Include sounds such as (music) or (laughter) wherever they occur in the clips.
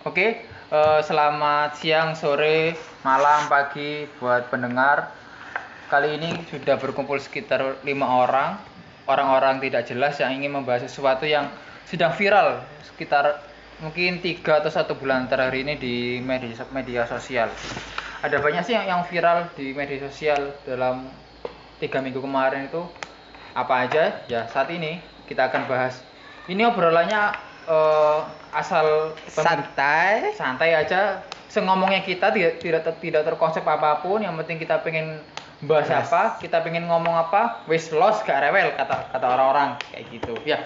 Oke, eh, selamat siang, sore, malam, pagi buat pendengar. Kali ini sudah berkumpul sekitar lima orang, orang-orang tidak jelas yang ingin membahas sesuatu yang sedang viral sekitar mungkin tiga atau satu bulan terakhir ini di media, media sosial. Ada banyak sih yang, yang viral di media sosial dalam tiga minggu kemarin itu apa aja? Ya saat ini kita akan bahas. Ini obrolannya eh, asal santai. Santai aja. Sengomongnya kita tidak tidak ter- tidak terkonsep apa pun. Yang penting kita pengen bahas Bahas. apa kita pengen ngomong apa wis los gak rewel kata kata orang-orang. Kayak gitu. Ya.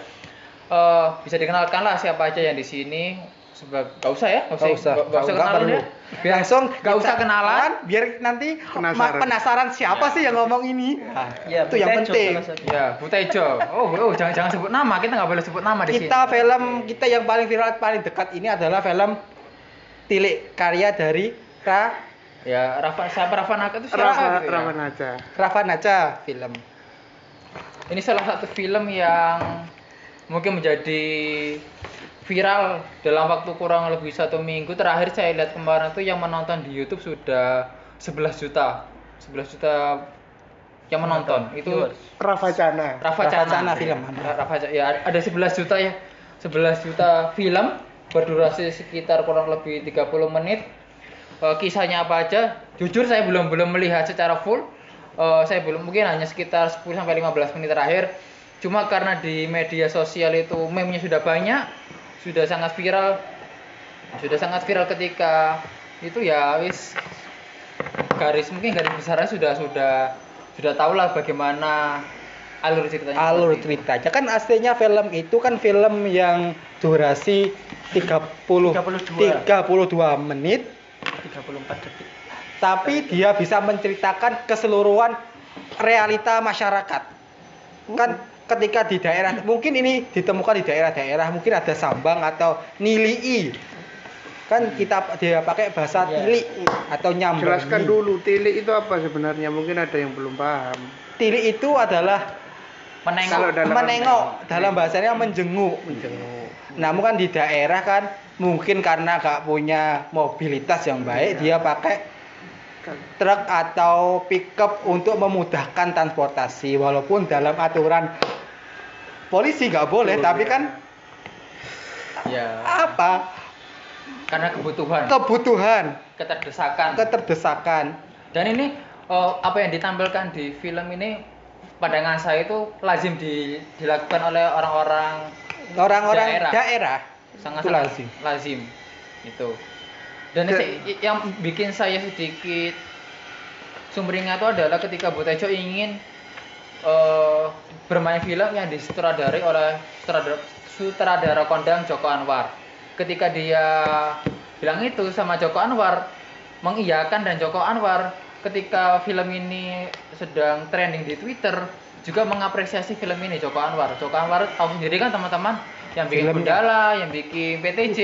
Eh, bisa dikenalkan lah siapa aja yang di sini sebagai gak usah ya gak usah. Gak usah, gak, gak usah kenalan ya. Biar langsung gak kita usah kenalan biar nanti Penasaran. penasaran, penasaran siapa Ya. sih yang ngomong ini. Nah, Ya, itu yang penting. ya Butejo. Oh, oh jangan jangan sebut nama. Kita nggak boleh sebut nama di sini. kita film kita yang paling viral paling dekat ini adalah film Tilik karya dari Ra ya Rafa siapa Rafa Naka itu? Siapa Rafa, gitu ya? Rafa Naja. Rafa Naca film. Ini salah satu film yang mungkin menjadi viral dalam waktu kurang lebih satu minggu. Terakhir saya lihat kemarin tuh yang menonton di YouTube sudah 11 juta. 11 juta yang menonton. Itu Rafa Cana. Rafa Rafa Cana. Cana film. Ra- Rafa Cana. Ya, ada 11 juta ya. 11 juta film berdurasi sekitar kurang lebih 30 menit. Eh, kisahnya apa aja? Jujur saya belum belum melihat secara full. Eh, saya belum mungkin hanya sekitar 10 sampai 15 menit terakhir. Cuma karena di media sosial itu meme-nya sudah banyak, sudah sangat viral. Sudah sangat viral ketika itu ya wis garis mungkin garis besarnya sudah sudah sudah tahu lah bagaimana alur ceritanya. alur ceritanya kan aslinya film itu kan film yang durasi 30 32. 32 menit 34 detik. tapi dia bisa menceritakan keseluruhan realita masyarakat. Kan ketika di daerah mungkin ini ditemukan di daerah-daerah mungkin ada sambang atau nilii. Kan kita dia pakai bahasa Ya. tili atau nyambang. Jelaskan dulu tilik itu apa sebenarnya? Mungkin ada yang belum paham. Tili itu adalah menengok Kalau dalam- menengok dalam bahasanya menjenguk. Menjenguk. Namun kan di daerah kan mungkin karena gak punya mobilitas yang baik dia pakai truk atau pickup untuk memudahkan transportasi walaupun dalam aturan polisi nggak boleh Betul, tapi ya. kan ya. apa? Karena kebutuhan. Kebutuhan. Keterdesakan. Keterdesakan. Dan ini eh, apa yang ditampilkan di film ini pandangan saya itu lazim di- dilakukan oleh orang-orang orang-orang Daerah. daerah, sangat itu lazim. lazim. Itu dan Ke- yang bikin saya sedikit sumringah itu adalah ketika Butejo ingin eh, bermain film yang disutradarai oleh sutradara, sutradara kondang Joko Anwar ketika dia bilang itu sama Joko Anwar mengiyakan dan Joko Anwar ketika film ini sedang trending di Twitter juga mengapresiasi film ini Joko Anwar. Joko Anwar tahu sendiri kan teman-teman yang bikin. Gundala, yang bikin PTJ,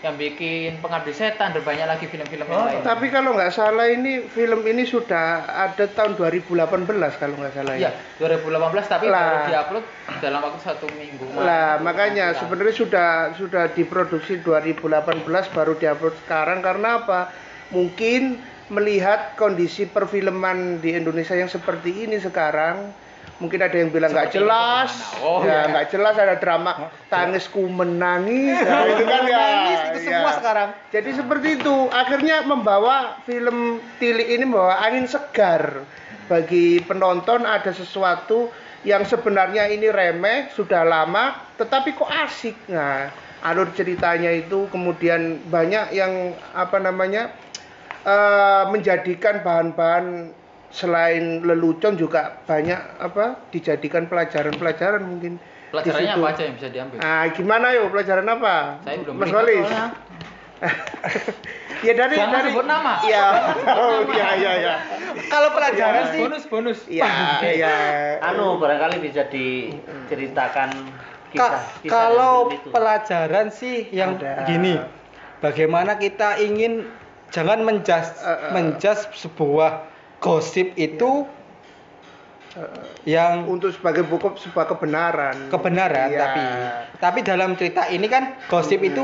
yang bikin Pengabdi Setan dan banyak lagi film-film yang Oh, lain. Tapi kalau nggak salah ini film ini sudah ada tahun 2018 kalau nggak salah Iya, ya. 2018 tapi Lah. baru diupload dalam waktu satu minggu. Lah makanya masih sebenarnya sudah sudah diproduksi 2018 baru diupload sekarang karena apa? Mungkin melihat kondisi perfilman di Indonesia yang seperti ini sekarang mungkin ada yang bilang nggak jelas? Oh, ya ya. nggak jelas ada drama tangisku menangis, nah, (laughs) itu kan ya. Nangis itu semua ya. sekarang Jadi seperti itu, akhirnya membawa film Tili ini membawa angin segar bagi penonton ada sesuatu yang sebenarnya ini remeh sudah lama, tetapi kok asik. Nah, alur ceritanya itu kemudian banyak yang apa namanya eh, menjadikan bahan-bahan selain lelucon juga banyak apa dijadikan pelajaran-pelajaran mungkin. di Pelajarannya situ. apa aja yang bisa diambil? Nah, gimana yo pelajaran apa? Saya belum Mas Walis. (laughs) ya dari Jangan dari sebut nama. Iya. (laughs) Oh, iya iya iya. kalau pelajaran Ya. sih Bonus bonus. Iya, iya. Anu barangkali bisa diceritakan kisah, kisah kalau pelajaran sih yang Ada. gini, bagaimana kita ingin jangan menjas Eh, eh. menjas sebuah gosip itu yang Untuk sebagai buku sebuah kebenaran. kebenaran Iya. tapi tapi dalam cerita ini kan gosip itu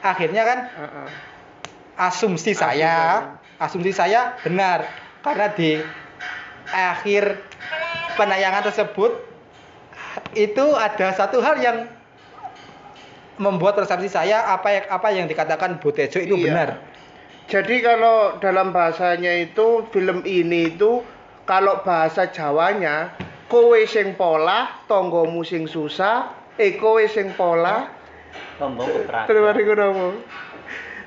akhirnya kan Heeh. asumsi saya asumsi saya benar karena di akhir penayangan tersebut itu ada satu hal yang membuat persepsi saya apa yang apa yang dikatakan Bu Tejo itu Iya. benar Jadi kalau dalam bahasanya itu film ini itu kalau bahasa Jawanya kowe sing pola, tonggomu sing susah, eh kowe sing pola, Tombong keberat. terima kasih?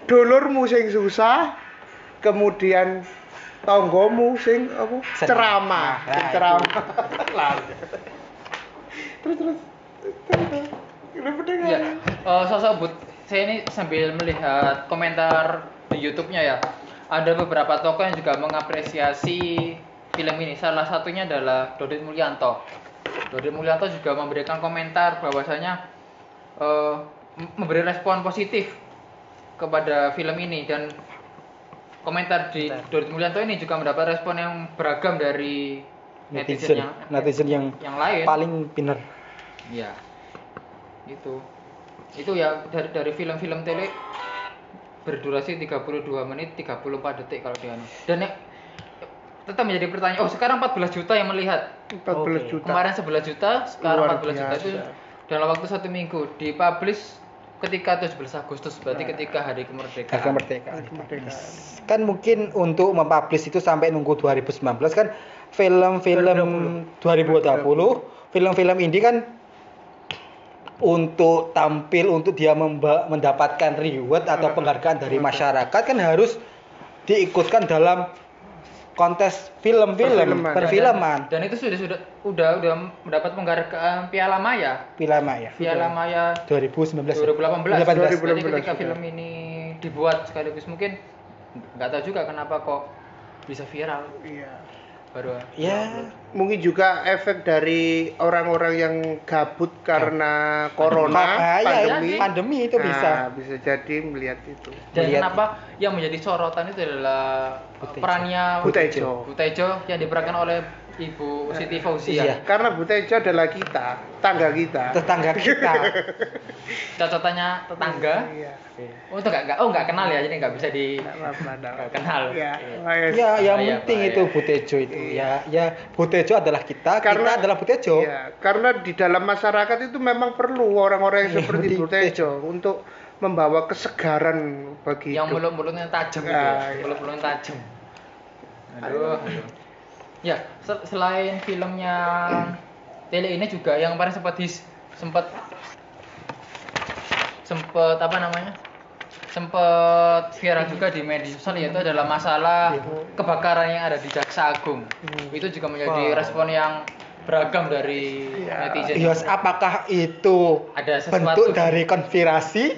Dulurmu sing susah, kemudian tonggomu sing apa? Senang. Ceramah, Nah, Sing itu. ceramah. (laughs) Lah. terus terus. terus. Ini bener Iya. kan? Eh, sosok but saya ini sambil melihat komentar di YouTube-nya ya. Ada beberapa tokoh yang juga mengapresiasi film ini. Salah satunya adalah Dodit Mulyanto. Dodit Mulyanto juga memberikan komentar bahwasanya m- memberi respon positif kepada film ini dan komentar di Dodit Mulyanto ini juga mendapat respon yang beragam dari netizen, netizen yang netizen yang yang lain. paling pinter Iya. Itu. Itu ya dari dari film-film tele berdurasi 32 menit 34 detik kalau dia anu. Dan yang tetap menjadi pertanyaan. Oh, sekarang 14 juta yang melihat. 14 Oke. juta. Kemarin 11 juta, sekarang Luar 14 juta itu dalam waktu satu minggu dipublish ketika 17 Agustus berarti ketika hari kemerdekaan. harga merdeka Kemerdekaan. kan mungkin untuk mempublish itu sampai nunggu 2019 kan film-film 2020 film-film indie kan untuk tampil untuk dia memba- mendapatkan reward atau penghargaan dari masyarakat kan harus diikutkan dalam kontes film-film Perfilman. perfilman Dan itu sudah sudah udah udah mendapat penghargaan Piala Maya. film ya Piala Maya 2019 2018. 2018. Jadi ketika 2018 film ini dibuat sekaligus mungkin nggak tahu juga kenapa kok bisa viral Iya. Baru ya Mungkin juga efek dari orang-orang yang gabut karena corona, Ah, ya, pandemi. pandemi itu bisa. Nah, bisa jadi melihat itu. dan Melihat- kenapa yang menjadi sorotan itu adalah Butejo. perannya Butejo. Butejo yang diperankan oleh Ibu Siti Fauzia. Iya. Karena Butejo adalah kita, tangga kita. tetangga kita (laughs) Cocotannya tetangga. Iya. Oh, itu nggak nggak- oh nggak kenal ya, jadi nggak bisa di Nggak apa-apa, nggak nggak apa-apa. kenal. Iya. Iya. Ya, yang Bahaya, penting bahaya. itu Butejo itu. Ya, ya Butejo adalah kita, Karena kita adalah Butejo. Iya, karena di dalam masyarakat itu memang perlu orang-orang yang Iya, seperti Butejo. Untuk membawa kesegaran bagi yang mulut-mulutnya tajam gitu Ah, ya. iya. Mulut-mulutnya tajam. Aduh, aduh. Ya, se- selain filmnya Tele ini juga yang kemarin sempat dis sempat sempat apa namanya? sempat viral juga di media sosial yaitu adalah masalah kebakaran yang ada di Jaksa Agung. Itu juga menjadi Wah. respon yang beragam dari Ya. netizen. Yos, apakah itu Ada sesuatu bentuk dari konspirasi?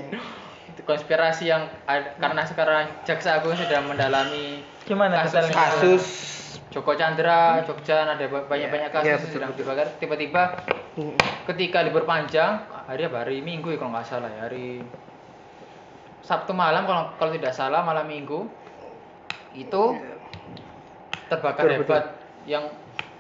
konspirasi yang ada, karena sekarang Jaksa Agung sedang mendalami Gimana kasus? Kasus Joko Chandra, Jogja ada ba- banyak-banyak kasus Iya, yang betul, sedang betul. dibakar. Tiba-tiba Mm. ketika libur panjang, hari apa? Hari Minggu ya kalau nggak salah ya, hari Sabtu malam kalau kalau tidak salah malam Minggu itu terbakar Betul, hebat yang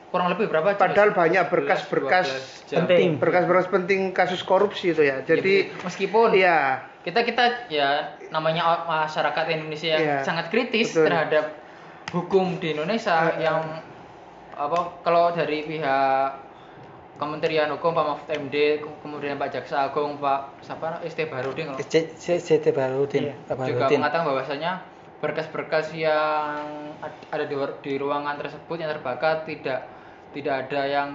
kurang lebih berapa? Padahal banyak 11, berkas-berkas 12 jam. penting. Berkas-berkas penting kasus korupsi itu ya. Ya, Jadi meskipun iya, kita kita ya namanya masyarakat Indonesia yang Iya, sangat kritis betul. terhadap hukum di Indonesia Eh, yang apa kalau dari pihak Kementerian Hukum Pak Mahfud MD ke- kemudian Pak Jaksa Agung Pak siapa ST Barudin kalau C- C- CT Barudin, Iya. Pak juga mengatakan bahwasanya berkas-berkas yang ad- ada di, di ruangan tersebut yang terbakar tidak tidak ada yang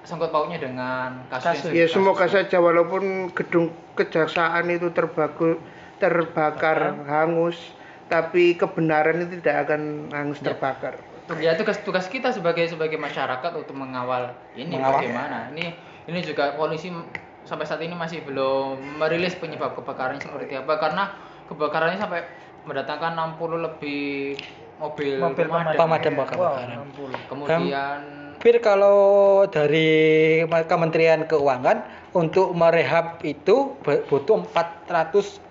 sangkut pautnya dengan kasus, yang ya kasus- semoga saja walaupun gedung kejaksaan itu terbaku, terbakar hangus, tapi kebenaran itu tidak akan hangus Ya. terbakar. ya tugas tugas kita sebagai sebagai masyarakat untuk mengawal ini Mengawal. bagaimana ini ini juga polisi sampai saat ini masih belum merilis penyebab kebakarannya seperti apa karena kebakarannya sampai mendatangkan 60 lebih mobil, Mobil pemadam. pemadam Wow, kebakaran. 60. kemudian Fir kalau dari Kementerian Keuangan untuk merehab itu bu- butuh 400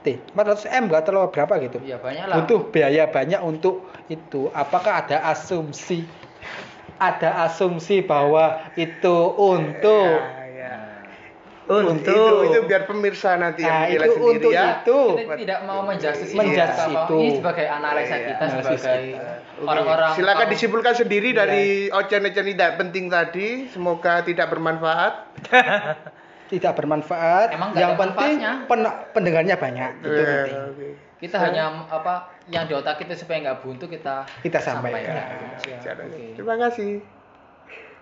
T, 400 M nggak terlalu berapa gitu. ya banyak lah Butuh biaya banyak untuk itu. Apakah ada asumsi ada asumsi bahwa itu untuk Ya, ya. Untuk itu itu biar pemirsa nanti nah yang itu sendiri untuk ya. itu kita tidak mau menjudge Menjudge ini, itu. ini sebagai analisa Iya, kita analisa sebagai orang-orang Silakan kaum- disimpulkan sendiri Iya. dari ocen-ocen tidak penting tadi. Semoga tidak bermanfaat. (laughs) tidak bermanfaat Emang yang penting pen- pendengarnya banyak itu Eh, penting oke. kita hanya apa yang di otak kita supaya nggak buntu kita Kita sampaikan. sampaikan. Cara- Oke. Terima kasih.